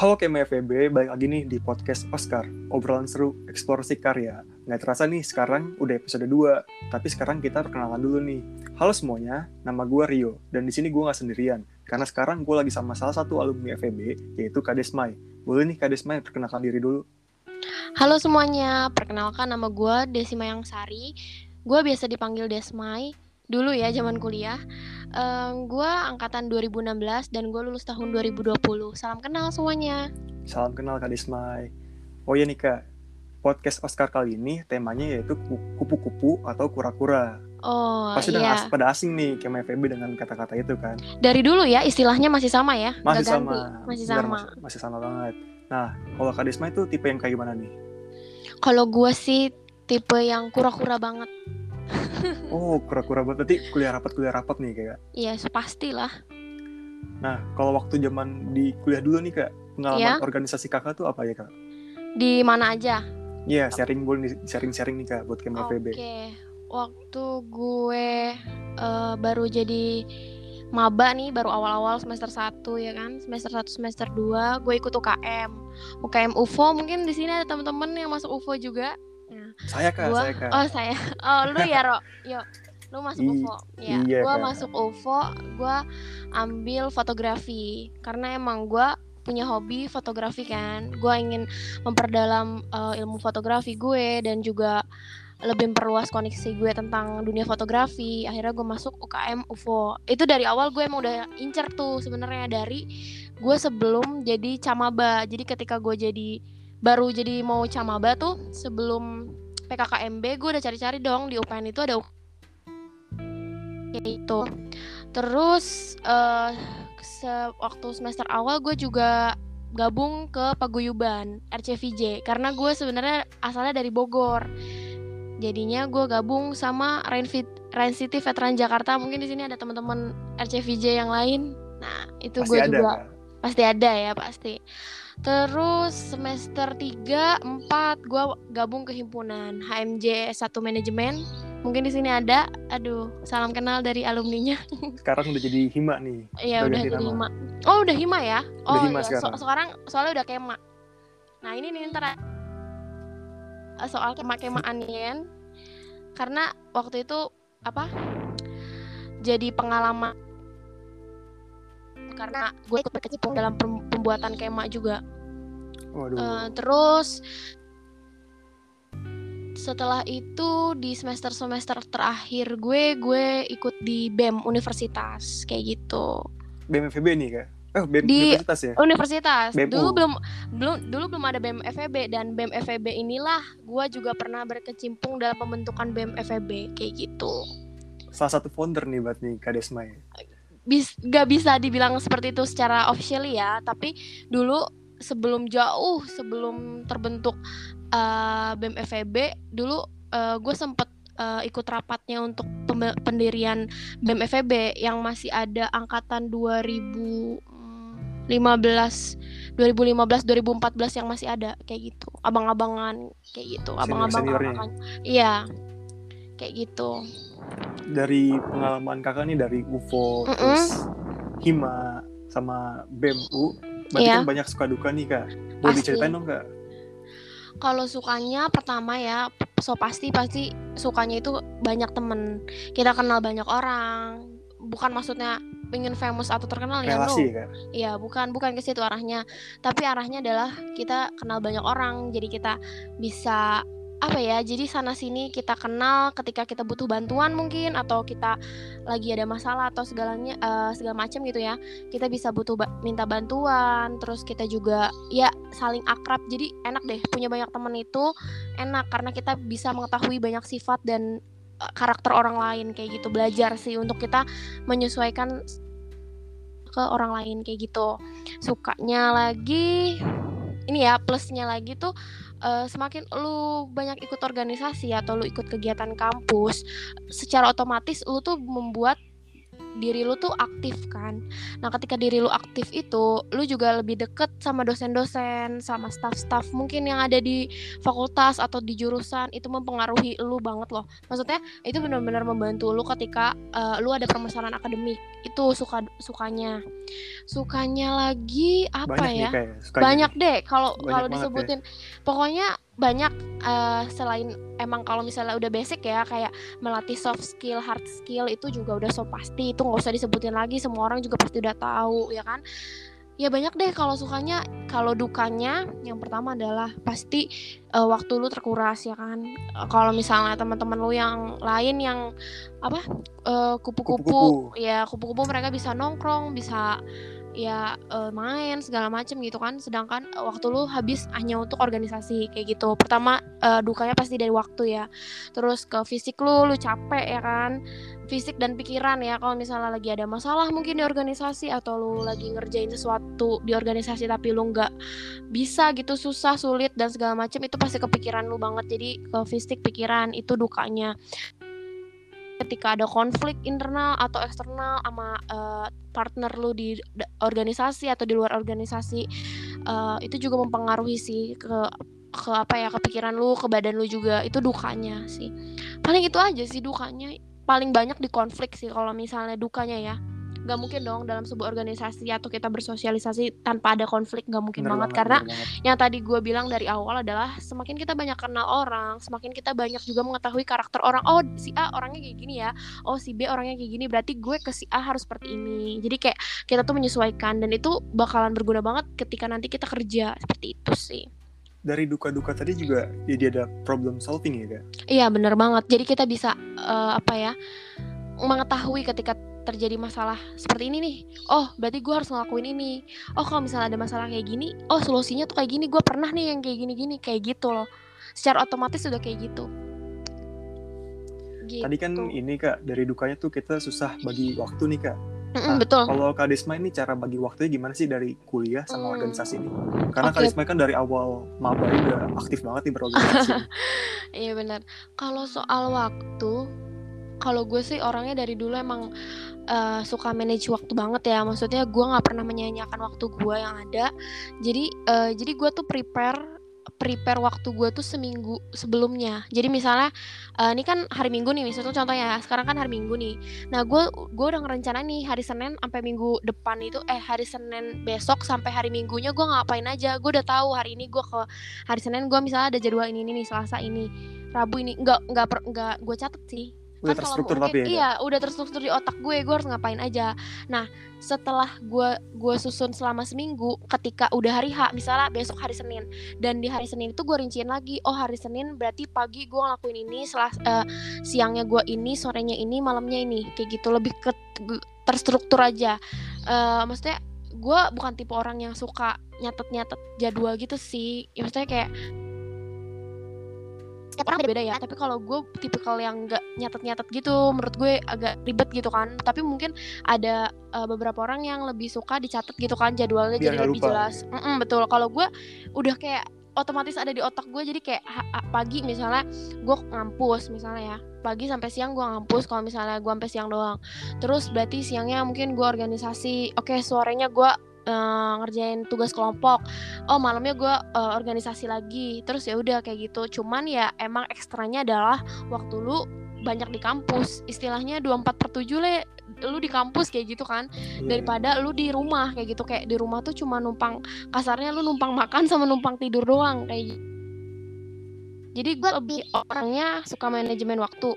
Halo KMFB, balik lagi nih di podcast Oscar, obrolan seru eksplorasi karya. Nggak terasa nih, sekarang udah episode 2, tapi sekarang kita perkenalan dulu nih. Halo semuanya, nama gue Rio, dan di sini gue nggak sendirian, karena sekarang gue lagi sama salah satu alumni FEB, yaitu Kadesmai. Boleh nih Kadesmai perkenalkan diri dulu. Halo semuanya, perkenalkan nama gue Desima Yang Sari. Gue biasa dipanggil Desmai, dulu ya zaman kuliah. Um, gue angkatan 2016 dan gue lulus tahun 2020. Salam kenal semuanya. Salam kenal Kak Desmai. Oh iya nih Kak, podcast Oscar kali ini temanya yaitu kupu-kupu atau kura-kura. Oh Pasti udah iya. as- pada asing nih KMFB dengan kata-kata itu kan. Dari dulu ya istilahnya masih sama ya? Masih ganti. sama. Masih Benar, sama. Masih, masih sama banget. Nah, kalau Kak Desmai itu tipe yang kayak gimana nih? Kalau gue sih tipe yang kura-kura banget. Oh, kura-kura banget. Berarti kuliah rapat, kuliah rapat nih kayak. Iya, pastilah. Nah, kalau waktu zaman di kuliah dulu nih kak, pengalaman Iya. organisasi kakak tuh apa ya kak? Di mana aja? Iya, sharing boleh nih, sharing-sharing nih kak buat KMFB. Oke, waktu gue eh, baru jadi maba nih, baru awal-awal semester 1 ya kan, semester 1 semester 2 gue ikut UKM. UKM UFO mungkin di sini ada teman-teman yang masuk UFO juga. Saya kak, Gua- saya kak. Oh, saya. Oh, lu ya, Ro. Yuk. Lu masuk I- UFO. Ya, iya, gua Kak. masuk UFO, gua ambil fotografi karena emang gua punya hobi fotografi kan. Gua ingin memperdalam eh, ilmu fotografi gue dan juga lebih memperluas koneksi gue tentang dunia fotografi. Akhirnya gue masuk UKM UFO. Itu dari awal gue emang udah incer tuh sebenarnya dari gue sebelum jadi camaba. Jadi ketika gue jadi baru jadi mau camaba tuh sebelum PKKMB gue udah cari-cari dong di UPN itu ada kayak itu. Terus se- waktu semester awal gue juga gabung ke paguyuban RCVJ karena gue sebenarnya asalnya dari Bogor. Jadinya gue gabung sama Rain, Fit- Rain City Veteran Jakarta. Mungkin di sini ada teman-teman RCVJ yang lain. Nah, itu gue juga kak. pasti ada ya pasti terus semester 3 4 gue gabung ke himpunan HMJ 1 manajemen mungkin di sini ada aduh salam kenal dari alumninya Sekarang udah jadi hima nih. ya Udah jadi hima oh udah hima ya Udah oh hima iya. sekarang. So- sekarang soalnya udah kema nah ini nih ntar soal kema-kemaan Yen. karena waktu itu apa jadi pengalaman karena gue ikut berkecimpung dalam pem- pembuatan kema juga Waduh. Eh, terus setelah itu di semester semester terakhir gue gue ikut di BEM universitas kayak gitu BMFB nih kak. Oh, BEM di- Universitas ya? universitas BEM dulu belum belum dulu belum ada BEM FEB dan BEM FEB inilah gue juga pernah berkecimpung dalam pembentukan BEM FEB kayak gitu Salah satu founder nih buat nih Kak Desmai. Bis gak bisa dibilang seperti itu secara official ya tapi dulu sebelum jauh sebelum terbentuk uh, BEM FEB dulu uh, gue sempet uh, ikut rapatnya untuk pendirian BEM FEB yang masih ada angkatan 2015 2015 2014 yang masih ada kayak gitu abang-abangan kayak gitu abang-abang Senior-seniornya. angkatan. Kayak gitu Dari pengalaman kakak nih dari UFO, Mm-mm. terus hima, sama BEMU. Berarti Iya. kan banyak suka duka nih kak. Boleh Pasti. diceritain dong kak? kalau sukanya pertama ya so pasti pasti sukanya itu banyak temen kita kenal banyak orang bukan maksudnya pengen famous atau terkenal ya Relasi ya kak? Iya, bukan bukan ke situ arahnya. Tapi arahnya adalah kita kenal banyak orang, jadi kita bisa apa ya? Jadi sana sini kita kenal ketika kita butuh bantuan mungkin atau kita lagi ada masalah atau segalanya eh, segala macam gitu ya. Kita bisa butuh ba- minta bantuan, terus kita juga ya saling akrab. Jadi enak deh punya banyak teman itu enak karena kita bisa mengetahui banyak sifat dan eh, karakter orang lain kayak gitu. Belajar sih untuk kita menyesuaikan ke orang lain kayak gitu sukanya lagi ini ya plusnya lagi tuh eh, semakin lu banyak ikut organisasi atau lu ikut kegiatan kampus secara otomatis lu tuh membuat diri lu tuh aktif kan. Nah ketika diri lu aktif itu lu juga lebih deket sama dosen-dosen sama staff-staff mungkin yang ada di fakultas atau di jurusan. Itu mempengaruhi lu banget loh. Maksudnya itu benar-benar membantu lu ketika uh, lu ada permasalahan akademik. Itu suka sukanya. Sukanya lagi apa Banyak ya? nih kayak sukanya. banyak deh kalau kalau ya. disebutin. Pokoknya banyak eh, selain emang kalau misalnya udah basic ya kayak melatih soft skill hard skill itu juga udah so pasti. Itu nggak usah disebutin lagi semua orang juga pasti udah tahu ya kan? Ya banyak deh kalau sukanya. Kalau dukanya yang pertama adalah pasti eh, waktu lu terkuras ya kan? Kalau misalnya teman-teman lu yang lain yang apa eh, kupu-kupu Kupu-kupu. ya kupu-kupu mereka bisa nongkrong bisa ya eh, main segala macem gitu kan. Sedangkan eh, waktu lu habis hanya untuk organisasi kayak gitu. Pertama eh, dukanya pasti dari waktu ya. Terus ke fisik lu lu capek ya kan. Fisik dan pikiran ya kalau misalnya lagi ada masalah mungkin di organisasi atau lu lagi ngerjain sesuatu di organisasi tapi lu nggak bisa gitu susah sulit dan segala macem itu pasti kepikiran lu banget. Jadi ke fisik pikiran itu dukanya ketika ada konflik internal atau eksternal sama eh, partner lu di organisasi atau di luar organisasi eh, itu juga mempengaruhi sih ke ke apa ya kepikiran lu ke badan lu juga. Itu dukanya sih. Paling itu aja sih dukanya. Paling banyak di konflik sih kalau misalnya dukanya ya nggak mungkin dong dalam sebuah organisasi atau kita bersosialisasi tanpa ada konflik nggak mungkin Bener banget karena banget. yang tadi gue bilang dari awal adalah semakin kita banyak kenal orang, semakin kita banyak juga mengetahui karakter orang. Oh si A orangnya kayak gini ya, oh si B orangnya kayak gini. Berarti gue ke si A harus seperti ini. Jadi kayak kita tuh menyesuaikan dan itu bakalan berguna banget ketika nanti kita kerja seperti itu sih. dari duka-duka tadi juga jadi ada problem solving ya kak Iya bener banget. Jadi kita bisa eh, apa ya mengetahui ketika terjadi masalah seperti ini nih. Oh berarti gue harus ngelakuin ini. Oh kalau misalnya ada masalah kayak gini, oh solusinya tuh kayak gini. Gue pernah nih yang kayak gini-gini kayak gitu loh. Secara otomatis sudah kayak gitu. Gitu. tadi kan ini kak dari dukanya tuh kita susah bagi waktu nih kak Mm-mm, Nah, betul. kalau kak Desma ini cara bagi waktunya gimana sih dari kuliah sama Hmm. organisasi ini karena kak Oke. Desma kan dari awal maba udah aktif banget nih berorganisasi Iya benar. Kalau soal waktu, kalau gue sih orangnya dari dulu emang eh, suka manage waktu banget ya. Maksudnya gue nggak pernah menyanyiakan waktu gue yang ada. Jadi eh, jadi gue tuh prepare prepare waktu gue tuh seminggu sebelumnya. Jadi misalnya eh, ini kan hari Minggu nih, misalnya contohnya sekarang kan hari Minggu nih. Nah gue gue udah ngerencana nih hari Senin sampai Minggu depan itu eh hari Senin besok sampai hari Minggunya gue ngapain aja. Gue udah tahu hari ini gue ke hari Senin gue misalnya ada jadwal ini, ini nih Selasa ini Rabu ini nggak nggak nggak gue catet sih udah Kan kalau terstruktur mungkin- tapi ya iya udah terstruktur di otak gue gue harus ngapain aja. Nah setelah gue gue susun selama seminggu ketika udah hari H misalnya besok hari Senin dan di hari Senin itu gue rinciin lagi oh hari Senin berarti pagi gue ngelakuin ini setelah siangnya gue ini sorenya ini malamnya ini kayak gitu lebih ke terstruktur aja. Eh, maksudnya gue bukan tipe orang yang suka nyatet-nyatet jadwal gitu sih ya, maksudnya kayak setiap orang beda-beda ya. Tapi kalau gue tipikal yang nggak nyatet-nyatet gitu menurut gue agak ribet gitu kan. Tapi mungkin ada eh, beberapa orang yang lebih suka dicatat gitu kan jadwalnya Biar jadi lebih lupa. jelas. Mm-mm, betul. Kalau gue udah kayak otomatis ada di otak gue jadi kayak pagi misalnya gue ngampus misalnya ya. Pagi sampai siang gue ngampus kalau misalnya gue sampai siang doang. Terus berarti siangnya mungkin gue organisasi oke sorenya gue eh, ngerjain tugas kelompok. Oh malamnya gue eh, organisasi lagi. Terus ya udah kayak gitu. Cuman ya emang ekstranya adalah waktu lu banyak di kampus. Istilahnya 24 per 7 le lu di kampus kayak gitu kan. Iya, daripada lu di rumah kayak gitu. Kayak di rumah tuh cuma numpang kasarnya lu numpang makan sama numpang tidur doang kayak gitu. Jadi gue lebih orangnya suka manajemen waktu.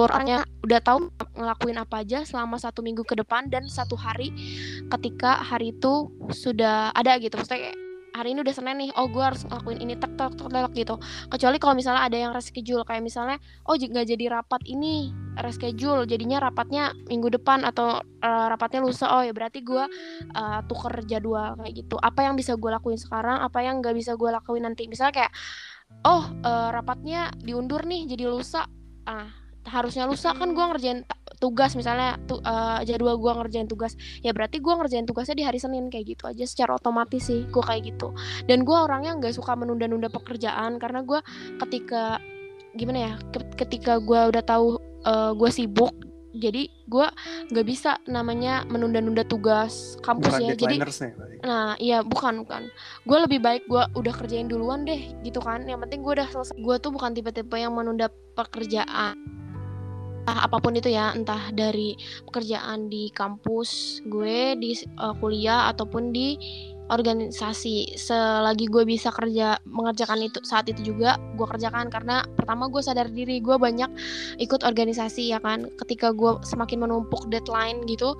Orangnya udah tahu ngelakuin apa aja selama satu minggu ke depan dan satu hari ketika hari itu sudah ada gitu. Maksudnya hari ini udah Senin nih, oh gue harus ngelakuin ini tek tek tek tek gitu. Kecuali kalau misalnya ada yang reschedule kayak misalnya, oh nggak jadi rapat ini reschedule, jadinya rapatnya minggu depan atau eh, rapatnya lusa. Oh ya berarti gue eh, tuker jadwal kayak gitu. Apa yang bisa gue lakuin sekarang, apa yang nggak bisa gue lakuin nanti. Misalnya kayak, oh eh, rapatnya diundur nih jadi lusa. Ah harusnya lusa kan gue ngerjain ta- tugas misalnya tu, eh, jadwal gue ngerjain tugas. Ya berarti gue ngerjain tugasnya di hari Senin kayak gitu aja secara otomatis sih gue kayak gitu. Dan gue orangnya nggak suka menunda-nunda pekerjaan karena gue ketika gimana ya ke- ketika gue udah tahu uh, gue sibuk jadi gue nggak bisa namanya menunda-nunda tugas kampus bukan ya jadi nih, nah iya bukan bukan. Gue lebih baik gue udah kerjain duluan deh gitu kan. Yang penting gue udah selesai. Gue tuh bukan tipe-tipe yang menunda pekerjaan entah apa pun itu ya entah dari pekerjaan di kampus gue di uh, kuliah ataupun di organisasi. Selagi gue bisa kerja mengerjakan itu saat itu juga gue kerjakan. Karena pertama gue sadar diri gue banyak ikut organisasi ya kan? Ketika gue semakin menumpuk deadline gitu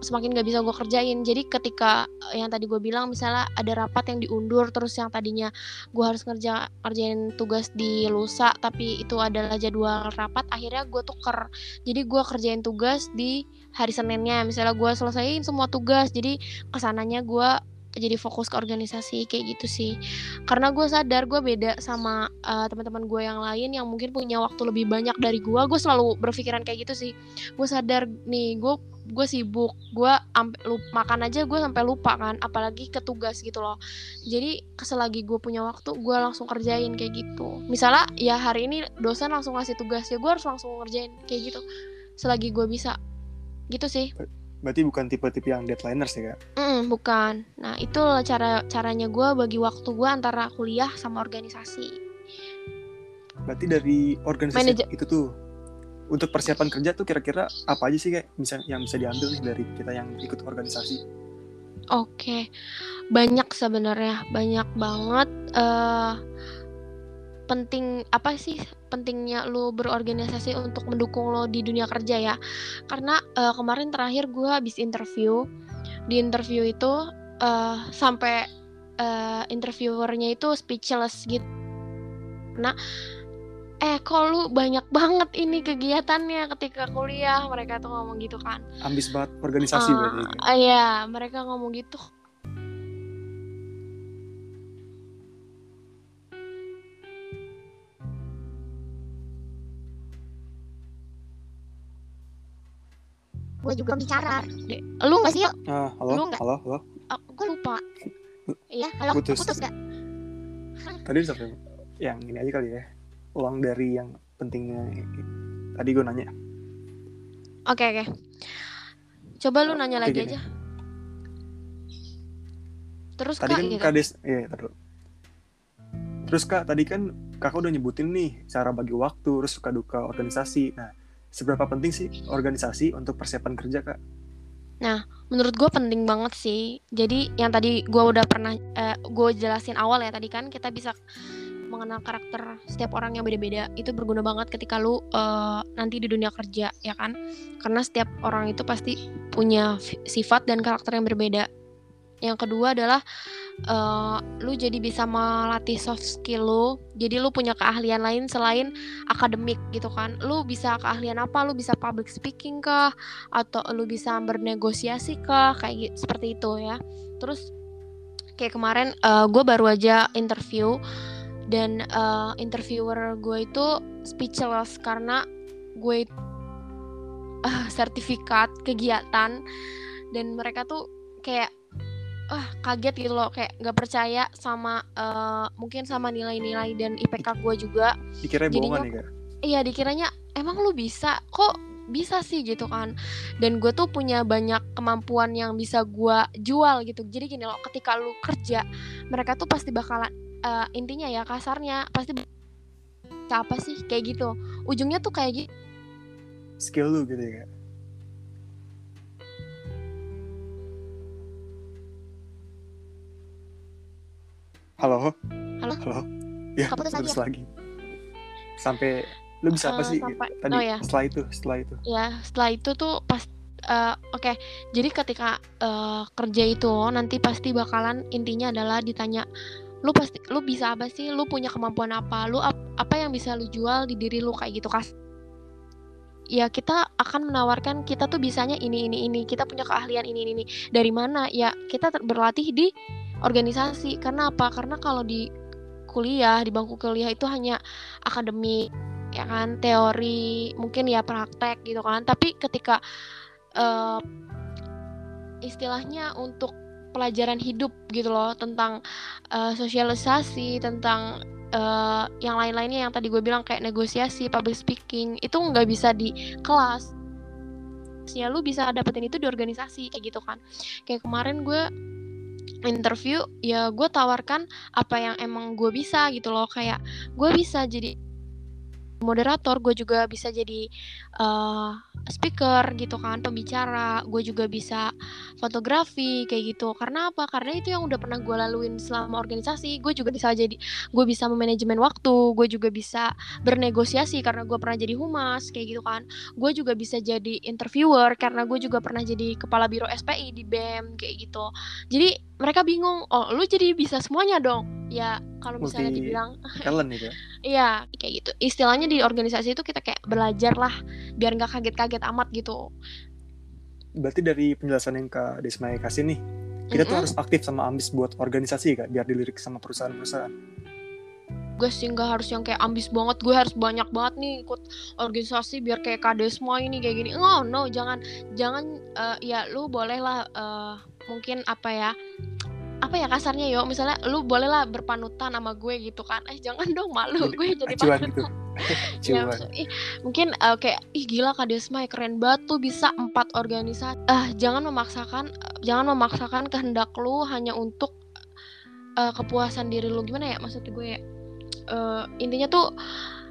semakin gak bisa gue kerjain. Jadi ketika yang tadi gue bilang misalnya ada rapat yang diundur terus yang tadinya gue harus ngerja kerjain tugas di lusa tapi itu adalah jadwal rapat akhirnya gue tuker. Jadi gue kerjain tugas di hari seninnya. Misalnya gue selesaiin semua tugas jadi ke sananya gue jadi fokus ke organisasi kayak gitu sih. Karena gue sadar gue beda sama uh, teman-teman gue yang lain yang mungkin punya waktu lebih banyak dari gue gue selalu berpikiran kayak gitu sih. Gue sadar nih gue gue sibuk gue makan aja gue sampai lupa kan apalagi ke tugas gitu loh. Jadi selagi gue punya waktu gue langsung kerjain kayak gitu. Misalnya ya hari ini dosen langsung ngasih tugas ya gue harus langsung ngerjain kayak gitu. Selagi gue bisa. Gitu sih Berarti bukan tipe-tipe yang deadlineers ya kak? Mm, bukan. Nah itu cara caranya gue bagi waktu gue antara kuliah sama organisasi. Berarti dari organisasi Manager. itu tuh untuk persiapan kerja tuh kira-kira apa aja sih kayak bisa yang bisa diambil nih dari kita yang ikut organisasi? Oke, banyak sebenarnya, banyak banget. Uh, penting apa sih pentingnya lo berorganisasi untuk mendukung lo di dunia kerja ya? Karena uh, kemarin terakhir gue habis interview di interview itu uh, sampai uh, interviewernya itu speechless gitu nah eh kok lu banyak banget ini kegiatannya ketika kuliah? Mereka tuh ngomong gitu kan. Ambis banget organisasi uh, berarti. iya mereka ngomong gitu gue juga bicara. Lu nggak sih? ah, halo lu gak? halo halo. Uh, gue lupa. Iya halo putus, putus gak tadi sampai yang ini aja kali ya. Ulang dari yang pentingnya. Tadi gue nanya. Oke okay, oke. Okay. coba lu nanya okay, lagi gini. aja. Terus tadi kak, kan gitu. kades iya terus terus kak tadi kan kakak udah nyebutin nih cara bagi waktu terus suka duka organisasi. Nah seberapa penting sih organisasi untuk persiapan kerja kak? Nah, menurut gue penting banget sih. Jadi yang tadi gue udah pernah eh, gue jelasin awal ya tadi kan kita bisa mengenal karakter setiap orang yang beda-beda itu berguna banget ketika lu uh, nanti di dunia kerja ya kan karena setiap orang itu pasti punya sifat dan karakter yang berbeda yang kedua adalah uh, lu jadi bisa melatih soft skill lu. Jadi lu punya keahlian lain selain akademik gitu kan. Lu bisa keahlian apa? Lu bisa public speaking kah? Atau lu bisa bernegosiasi kah? Kayak gitu, seperti itu ya. Terus kayak kemarin uh, eh, gue baru aja interview. Dan uh, interviewer gue itu speechless karena gue uh, sertifikat kegiatan. Dan mereka tuh kayak ah kaget gitu loh kayak nggak percaya sama uh, mungkin sama nilai-nilai dan IPK gue juga. Dikira bohongan ya iya dikiranya emang lu bisa? Kok bisa sih? Gitu kan. Dan gue tuh punya banyak kemampuan yang bisa gue jual gitu. Jadi gini loh ketika lu kerja mereka tuh pasti bakalan uh, intinya ya kasarnya pasti apa sih? Kayak gitu. Ujungnya tuh kayak gitu skill lu gitu ya Halo. Halo. Halo. Ya, putus, putus lagi. Sampai lu bisa apa uh, sih sampai, tadi oh, ya. setelah itu, setelah itu? Ya, setelah itu tuh pas uh, oke. Okay. Jadi ketika uh, kerja itu nanti pasti bakalan intinya adalah ditanya lu pasti lu bisa apa sih? Lu punya kemampuan apa? Lu ap, apa yang bisa lu jual di diri lu kayak gitu kas ya kita akan menawarkan kita tuh bisanya ini ini ini kita punya keahlian ini ini, ini. dari mana ya kita berlatih di organisasi. Karena apa? Karena kalau di kuliah di bangku kuliah itu hanya akademik ya kan? Teori mungkin ya praktek gitu kan. Tapi ketika uh, istilahnya untuk pelajaran hidup gitu loh tentang uh, sosialisasi tentang uh, yang lain-lainnya yang tadi gue bilang kayak negosiasi public speaking itu nggak bisa di kelas. Ya lu bisa dapetin itu di organisasi kayak gitu kan. Kayak kemarin gue interview ya gue tawarkan apa yang emang gue bisa gitu loh. Kayak gue bisa jadi moderator gue juga bisa jadi uh, speaker gitu kan pembicara. Gue juga bisa fotografi kayak gitu. Karena apa? Karena itu yang udah pernah gue laluin selama organisasi. Gue juga bisa jadi gue bisa memanajemen waktu gue juga bisa bernegosiasi karena gue pernah jadi humas kayak gitu kan. Gue juga bisa jadi interviewer karena gue juga pernah jadi kepala biro SPI di BEM kayak gitu. Jadi mereka bingung oh lu jadi bisa semuanya dong. Ya kalau misalnya dibilang talent itu iya kayak gitu. Istilahnya di organisasi itu kita kayak belajar lah biar nggak kaget-kaget amat gitu. Berarti dari penjelasan yang kak Desmaya kasih nih kita mm -hmm. tuh harus aktif sama ambis buat organisasi kak biar dilirik sama perusahaan-perusahaan. Gue sih nggak harus yang kayak ambis banget. Gue harus banyak banget nih ikut organisasi biar kayak kadesma ini kayak gini. Oh no jangan jangan uh, ya lu boleh lah uh, mungkin apa ya apa ya kasarnya yo? Misalnya lu bolehlah berpanutan sama gue gitu kan. Eh jangan dong malu. Gue jadi panutan. gitu. ya, ih, mungkin uh, kayak ih gila kak Desma keren banget tuh bisa empat organisasi. Ah uh, jangan memaksakan uh, jangan memaksakan kehendak lu hanya untuk uh, kepuasan diri lu. Gimana ya maksud gue uh, intinya tuh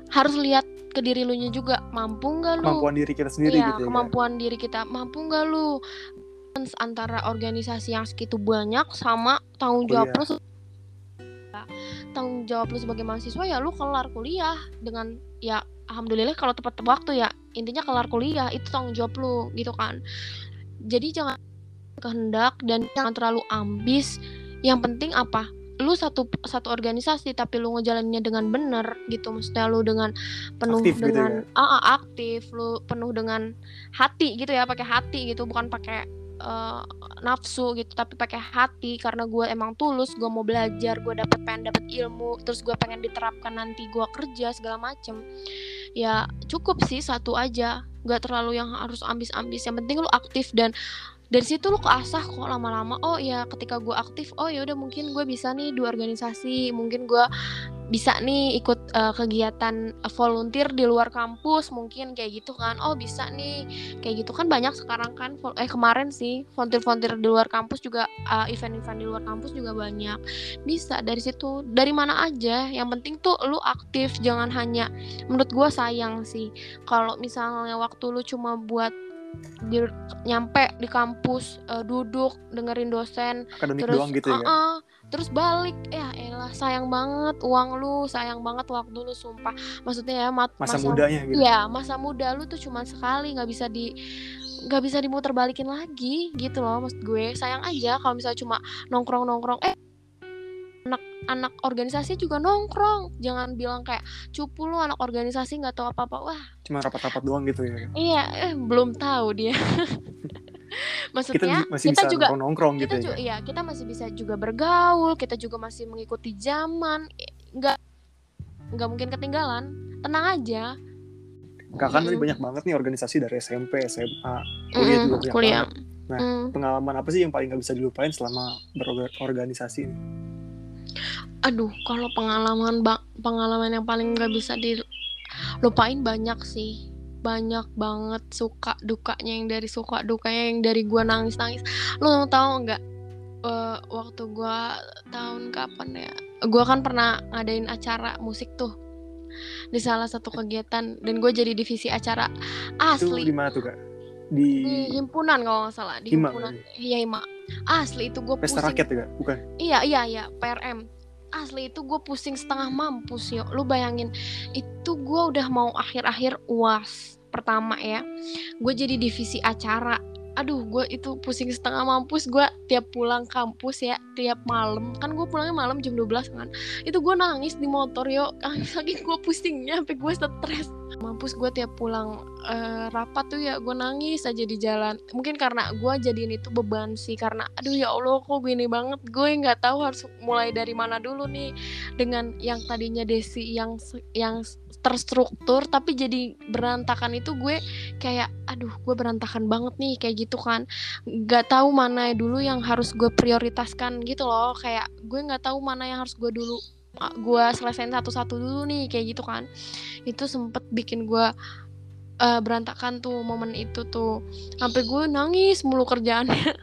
harus lihat ke diri lu nya juga. Mampu nggak lu? Kemampuan diri kita sendiri iya, gitu ya kemampuan diri kita. Mampu nggak lu antara organisasi yang segitu banyak sama tanggung jawab lu tanggung jawab lu sebagai mahasiswa ya lu kelar kuliah dengan ya alhamdulillah kalau tepat waktu ya intinya kelar kuliah itu tanggung jawab lu gitu kan. Jadi jangan kehendak dan jangan terlalu ambis. Yang penting apa? Lu satu satu organisasi tapi lu ngejalaninnya dengan benar gitu. Maksudnya lu dengan penuh aktif gitu dengan gitu ya? ah, aktif. Lu penuh dengan hati gitu ya pakai hati gitu bukan pakai uh, nafsu gitu tapi pakai hati. Karena gue emang tulus gue mau belajar gue dapet pengen dapet ilmu terus gue pengen diterapkan nanti gue kerja segala macem. Ya cukup sih satu aja. Gak terlalu yang harus ambis-ambis. Yang penting lu aktif dan dari situ lu keasah kok lama-lama oh ya ketika gue aktif oh ya udah mungkin gue bisa nih dua organisasi mungkin gue bisa nih ikut uh, kegiatan uh, volunteer di luar kampus mungkin kayak gitu kan. Oh bisa nih. Kayak gitu kan banyak sekarang kan eh kemarin sih volunteer volunteer di luar kampus juga uh, event-event di luar kampus juga banyak. Bisa dari situ. Dari mana aja yang penting tuh lu aktif jangan hanya menurut gue sayang sih. Kalau misalnya waktu lu cuma buat di nyampe di kampus uh, duduk dengerin dosen. Akademik terus doang gitu ya? uh -uh, terus balik. Ya elah sayang banget uang lu sayang banget waktu lu sumpah. Maksudnya ya mat, masa, masa mudanya gitu. ya masa muda lu tuh cuma sekali nggak bisa di nggak bisa dimuter balikin lagi gitu loh maksud gue. Sayang aja kalau misalnya cuma nongkrong nongkrong eh anak organisasi juga nongkrong jangan bilang kayak cupu lu anak organisasi nggak tahu apa apa wah cuma rapat-rapat doang gitu ya iya eh, belum tahu dia maksudnya kita masih kita bisa juga nongkrong, -nongkrong gitu kita ya, iya kita masih bisa juga bergaul kita juga masih mengikuti zaman nggak nggak mungkin ketinggalan tenang aja Kakak mm. tadi banyak banget nih organisasi dari SMP, SMA, kuliah mm, juga banyak kuliah. banget. Nah, mm. pengalaman apa sih yang paling nggak bisa dilupain selama berorganisasi ini? Aduh kalau pengalaman pengalaman yang paling nggak bisa dilupain banyak sih. Banyak banget suka dukanya yang dari suka dukanya yang dari gua nangis nangis lo tau nggak uh, waktu gua tahun kapan ya? Gua kan pernah ngadain acara musik tuh di salah satu kegiatan dan gue jadi divisi acara asli. itu di mana tuh kak? Di, di himpunan kalau nggak salah di Hima, himpunan. iya Hima asli itu gue pusing. rakyat juga? Bukan. Iya iya iya PRM asli itu gue pusing setengah mampus yo. Lu bayangin itu gue udah mau akhir-akhir uas pertama ya. Gue jadi divisi acara. Aduh gue itu pusing setengah mampus. Gue tiap pulang kampus ya tiap malam. Kan gue pulangnya malam jam 12 kan. Itu gue nangis di motor yo. Saking gue pusingnya sampai gue stres mampus gue tiap pulang uh, rapat tuh ya gue nangis aja di jalan. Mungkin karena gue jadiin itu beban sih karena aduh ya allah kok gini banget? Gue nggak tahu harus mulai dari mana dulu nih. Dengan yang tadinya desi yang yang terstruktur tapi jadi berantakan itu gue kayak aduh gue berantakan banget nih kayak gitu kan. Nggak tahu mana dulu yang harus gue prioritaskan gitu loh. Kayak gue nggak tahu mana yang harus gue dulu gue selesain satu-satu dulu nih kayak gitu kan. Itu sempet bikin gue uh, berantakan tuh momen itu tuh. Sampai gue nangis mulu kerjaannya.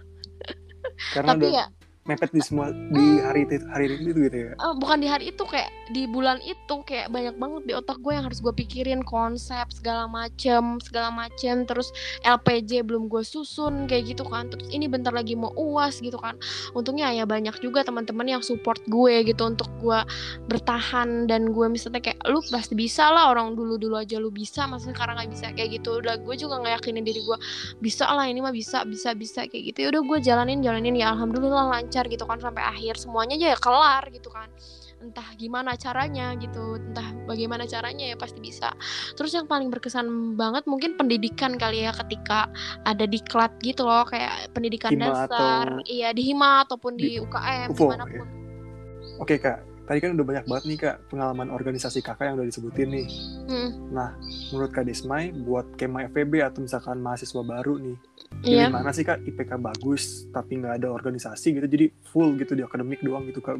Karena tapi udah... ya mepet di semua di hari itu hari itu gitu ya? Uh, bukan di hari itu kayak di bulan itu kayak banyak banget di otak gue yang harus gue pikirin konsep segala macem segala macem. Terus LPJ belum gue susun kayak gitu kan. Terus ini bentar lagi mau uas gitu kan. Untungnya ya banyak juga teman-teman yang support gue gitu untuk gue bertahan. Dan gue misalnya kayak lu pasti bisa lah orang dulu dulu aja lu bisa. Maksudnya sekarang nggak bisa kayak gitu. Udah gue juga nggak yakinin diri gue bisa lah ini mah bisa bisa bisa kayak gitu. Ya udah gue jalanin jalanin. Ya alhamdulillah lancar lancar gitu kan sampai akhir semuanya aja ya kelar gitu kan. Entah gimana caranya gitu entah bagaimana caranya ya pasti bisa. Terus yang paling berkesan banget mungkin pendidikan kali ya ketika ada di klat gitu loh kayak pendidikan hima dasar atau... iya di hima ataupun di, di UKM UFO, di mana pun ya. oke kak tadi kan udah banyak banget nih kak pengalaman organisasi kakak yang udah disebutin nih hmm. nah menurut kak Desmai buat kema FEB atau misalkan mahasiswa baru nih yeah. mana sih kak IPK bagus tapi nggak ada organisasi gitu jadi full gitu di akademik doang gitu kak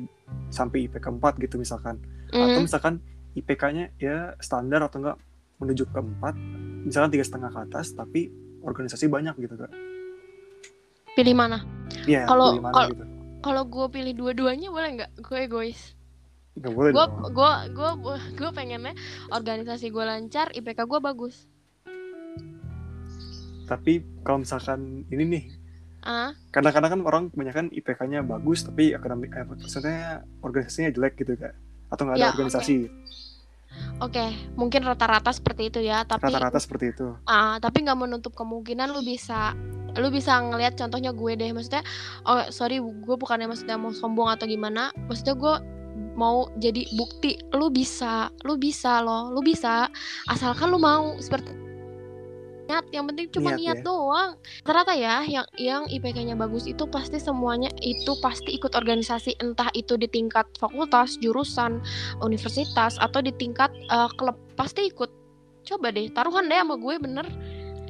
sampai IPK 4 gitu misalkan mm. atau misalkan IPK-nya ya standar atau enggak menuju ke 4 misalkan tiga setengah ke atas tapi organisasi banyak gitu kak pilih mana? Iya, kalau kalau gitu. kalau gue pilih dua-duanya boleh nggak? Gue egois. Gak boleh gue gue gue gue pengennya organisasi gue lancar, IPK gue bagus tapi kalau misalkan ini nih uh. kadang-kadang kan orang kebanyakan IPK-nya bagus tapi akademik eh, maksudnya organisasinya jelek gitu kan atau nggak ada ya, organisasi Oke, okay. mungkin rata-rata seperti itu ya, tapi rata-rata seperti itu. Ah, uh, tapi nggak menutup kemungkinan lu bisa lu bisa ngelihat contohnya gue deh maksudnya oh sorry gue bukannya maksudnya mau sombong atau gimana maksudnya gue mau jadi bukti lu bisa lu bisa loh lu bisa. Asalkan lu mau seperti niat yang penting cuma niat, niat ya. doang. Ternyata ya yang yang IPK-nya bagus itu pasti semuanya itu pasti ikut organisasi entah itu di tingkat fakultas jurusan universitas atau di tingkat uh, klub pasti ikut. Coba deh taruhan deh sama gue bener.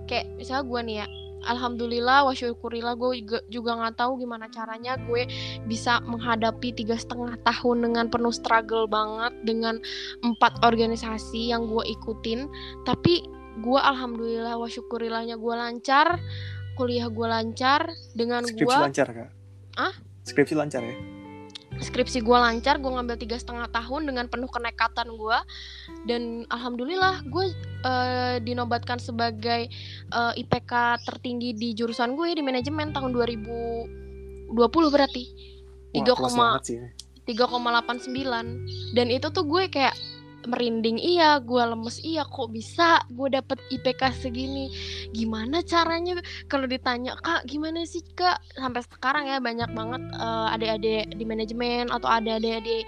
Kayak misalnya gue nih ya Alhamdulillah, wasyukurillah gue juga nggak tahu gimana caranya gue bisa menghadapi tiga setengah tahun dengan penuh struggle banget dengan empat organisasi yang gue ikutin. Tapi gue alhamdulillah wa syukurilahnya gue lancar kuliah gue lancar dengan gue skripsi lancar kak? Ah skripsi lancar ya skripsi gue lancar gue ngambil tiga setengah tahun dengan penuh kenekatan gue dan alhamdulillah gue uh, dinobatkan sebagai uh, eh, IPK tertinggi di jurusan gue di manajemen tahun 2020 berarti. Tiga koma tiga koma delapan sembilan. Dan itu tuh gue kayak merinding. Iya gue lemes. Iya kok bisa? Gue dapet IPK segini. Gimana caranya? Kalau ditanya kak gimana sih kak? Sampai sekarang ya banyak banget uh, adik-adik di manajemen atau ada adik di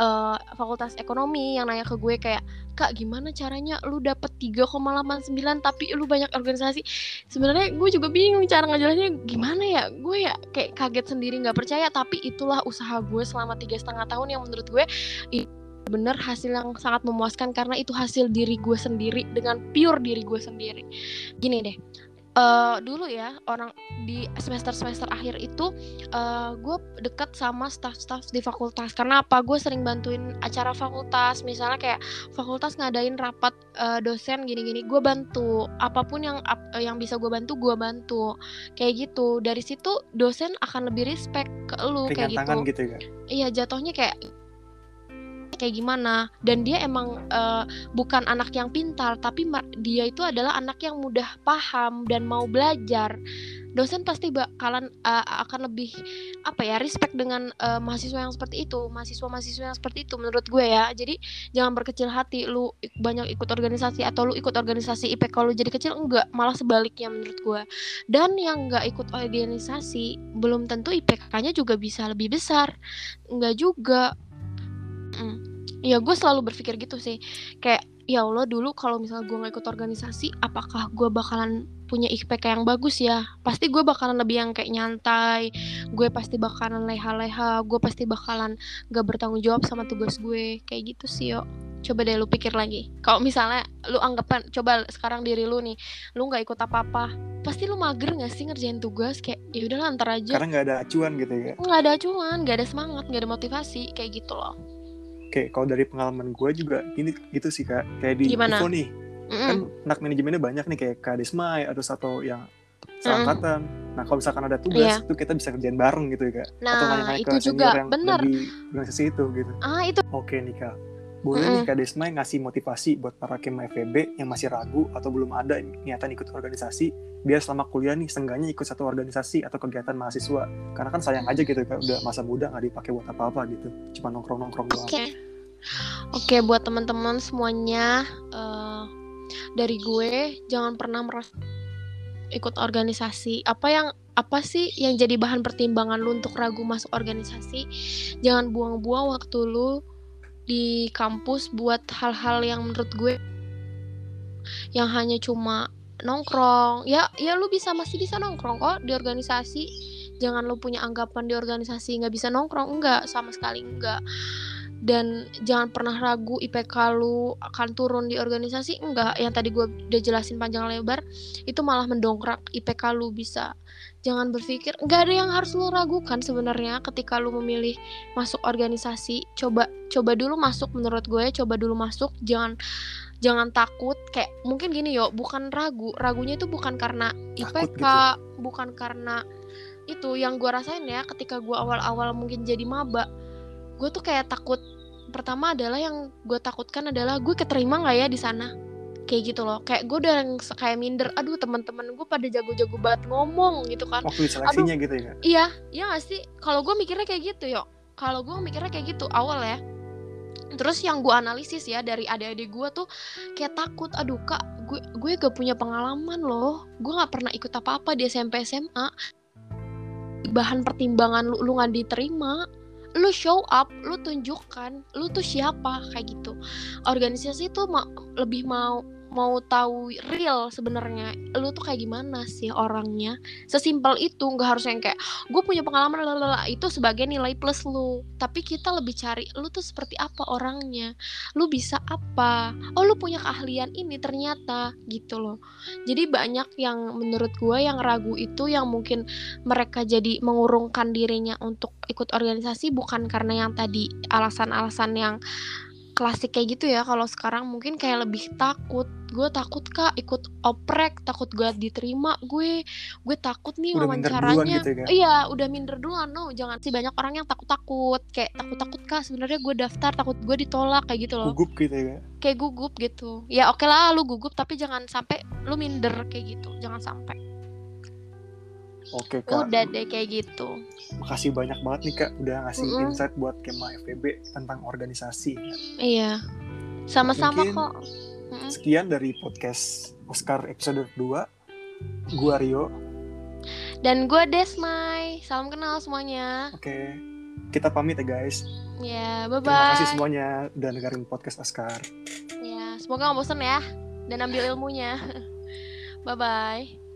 uh, fakultas ekonomi yang nanya ke gue kayak kak gimana caranya? Lu dapet 3,89 tapi lu banyak organisasi. Sebenarnya gue juga bingung cara ngejelasinnya. Gimana ya? Gue ya kayak kaget sendiri nggak percaya. Tapi itulah usaha gue selama tiga setengah tahun yang menurut gue bener hasil yang sangat memuaskan karena itu hasil diri gue sendiri dengan pure diri gue sendiri. Gini deh uh, dulu ya orang di semester semester akhir itu uh, gue deket sama staff-staff di fakultas. Karena apa? Gue sering bantuin acara fakultas. Misalnya kayak fakultas ngadain rapat uh, dosen gini-gini gue bantu. Apa pun yang uh, yang bisa gue bantu gue bantu. Kayak gitu. Dari situ dosen akan lebih respect ke lu kayak gitu, gitu ya? iya jatuhnya kayak kayak gimana. Dan dia emang uh, bukan anak yang pintar tapi dia itu adalah anak yang mudah paham dan mau belajar. Dosen pasti bakalan uh, akan lebih apa ya respect dengan uh, mahasiswa yang seperti itu mahasiswa-mahasiswa yang seperti itu menurut gue ya. Jadi jangan berkecil hati lu banyak ikut organisasi atau lu ikut organisasi IPK lu jadi kecil enggak malah sebaliknya menurut gue. Dan yang enggak ikut organisasi belum tentu IPK-nya juga bisa lebih besar. Enggak juga. Mm ya gue selalu berpikir gitu sih. Kayak ya Allah dulu kalau misalnya gue nggak ikut organisasi apakah gue bakalan punya IPK yang bagus ya? Pasti gue bakalan lebih yang kayak nyantai gue pasti bakalan leha-leha gue pasti bakalan gak bertanggung jawab sama tugas gue kayak gitu sih yo. Coba deh lu pikir lagi. Kalau misalnya lu anggapan coba sekarang diri lu nih lu nggak ikut apa-apa pasti lu mager gak sih ngerjain tugas? Kayak ya udah antar aja. Karena nggak ada acuan gitu ya. Nggak ada acuan nggak ada semangat nggak ada motivasi kayak gitu loh Oke, kalau dari pengalaman gue juga gini gitu sih kak. Kayak di Gimana? Info nih, Mm-mm. kan anak manajemennya banyak nih kayak Kak Desmai atau satu yang seangkatan. Nah kalau misalkan ada tugas Iya. itu kita bisa kerjain bareng gitu ya kak. Atau Nah, nanya-nanya itu ke juga, senior yang bener. di organisasi itu gitu. Ah, itu Oke nih kak. Boleh nih Kak Desmai ngasih motivasi buat para kema FEB yang masih ragu atau belum ada niatan ikut organisasi biar selama kuliah nih seenggaknya ikut satu organisasi atau kegiatan mahasiswa karena kan sayang aja gitu kan udah masa muda nggak dipakai buat apa-apa gitu cuma nongkrong-nongkrong doang Oke. Oke, buat teman-teman semuanya eh, dari gue jangan pernah merasa ikut organisasi. Apa yang apa sih yang jadi bahan pertimbangan lu untuk ragu masuk organisasi? Jangan buang-buang waktu lu di kampus buat hal-hal yang menurut gue yang hanya cuma nongkrong. Ya, ya lu bisa masih bisa nongkrong kok di organisasi. Jangan lu punya anggapan di organisasi nggak bisa nongkrong, enggak, sama sekali enggak dan jangan pernah ragu IPK lu akan turun di organisasi? Enggak. Yang tadi gue udah jelasin panjang lebar itu malah mendongkrak IPK lu bisa. Jangan berpikir enggak ada yang harus lu ragukan sebenarnya ketika lu memilih masuk organisasi. Coba coba dulu masuk menurut gue coba dulu masuk. Jangan jangan takut. Kayak mungkin gini yo bukan ragu. Ragunya itu bukan karena Takut IPK bukan karena itu. Yang gue rasain ya ketika gue awal-awal mungkin jadi maba gue tuh kayak takut pertama adalah yang gue takutkan adalah gue keterima nggak ya di sana? Kayak gitu loh kayak gue udah yang kayak minder aduh teman-teman gue pada jago-jago banget ngomong gitu kan. Waktu seleksinya gitu ya? Iya iya gak sih? Kalau gue mikirnya kayak gitu yo. Kalau gue mikirnya kayak gitu awal ya. Terus yang gue analisis ya dari adik-adik gue tuh kayak takut aduh kak gue gue gak punya pengalaman loh. Gue nggak pernah ikut apa-apa di SMP SMA bahan pertimbangan lu lu nggak diterima lu show up lu tunjukkan lu tuh siapa kayak gitu. Organisasi tuh ma- lebih mau mau tahu real sebenarnya lu tuh kayak gimana sih orangnya? Sesimpel itu nggak harus yang kayak gue punya pengalaman lalala itu sebagai nilai plus lu. Tapi kita lebih cari lu tuh seperti apa orangnya? Lu bisa apa? Oh lu punya keahlian ini ternyata gitu loh. Jadi banyak yang menurut gue yang ragu itu yang mungkin mereka jadi mengurungkan dirinya untuk ikut organisasi bukan karena yang tadi alasan-alasan yang klasik kayak gitu ya kalau sekarang mungkin kayak lebih takut. Gue takut kak ikut oprek takut gue diterima gue. Gue takut nih Udah wawancaranya. gitu ya, iya udah minder duluan. No jangan. Sih banyak orang yang takut takut kayak takut takut kak sebenarnya gue daftar takut gue ditolak kayak gitu loh. Gugup gitu ya kayak gugup gitu. Ya oke lah lu gugup tapi jangan sampai lu minder kayak gitu. Jangan sampai oke kak. Udah deh kayak gitu. Makasih banyak banget nih kak udah ngasih Mm-mm. insight buat kema FEB tentang organisasi. Iya. Sama-sama kok. Mm-mm. sekian dari podcast Oscar episode 2 gua Rio. Dan gue Desmai. Salam kenal semuanya. Oke. Kita pamit ya guys. Ya bye bye terima kasih semuanya udah dengerin podcast Oscar. Ya, semoga nggak bosen ya. Dan ambil ilmunya. Bye bye.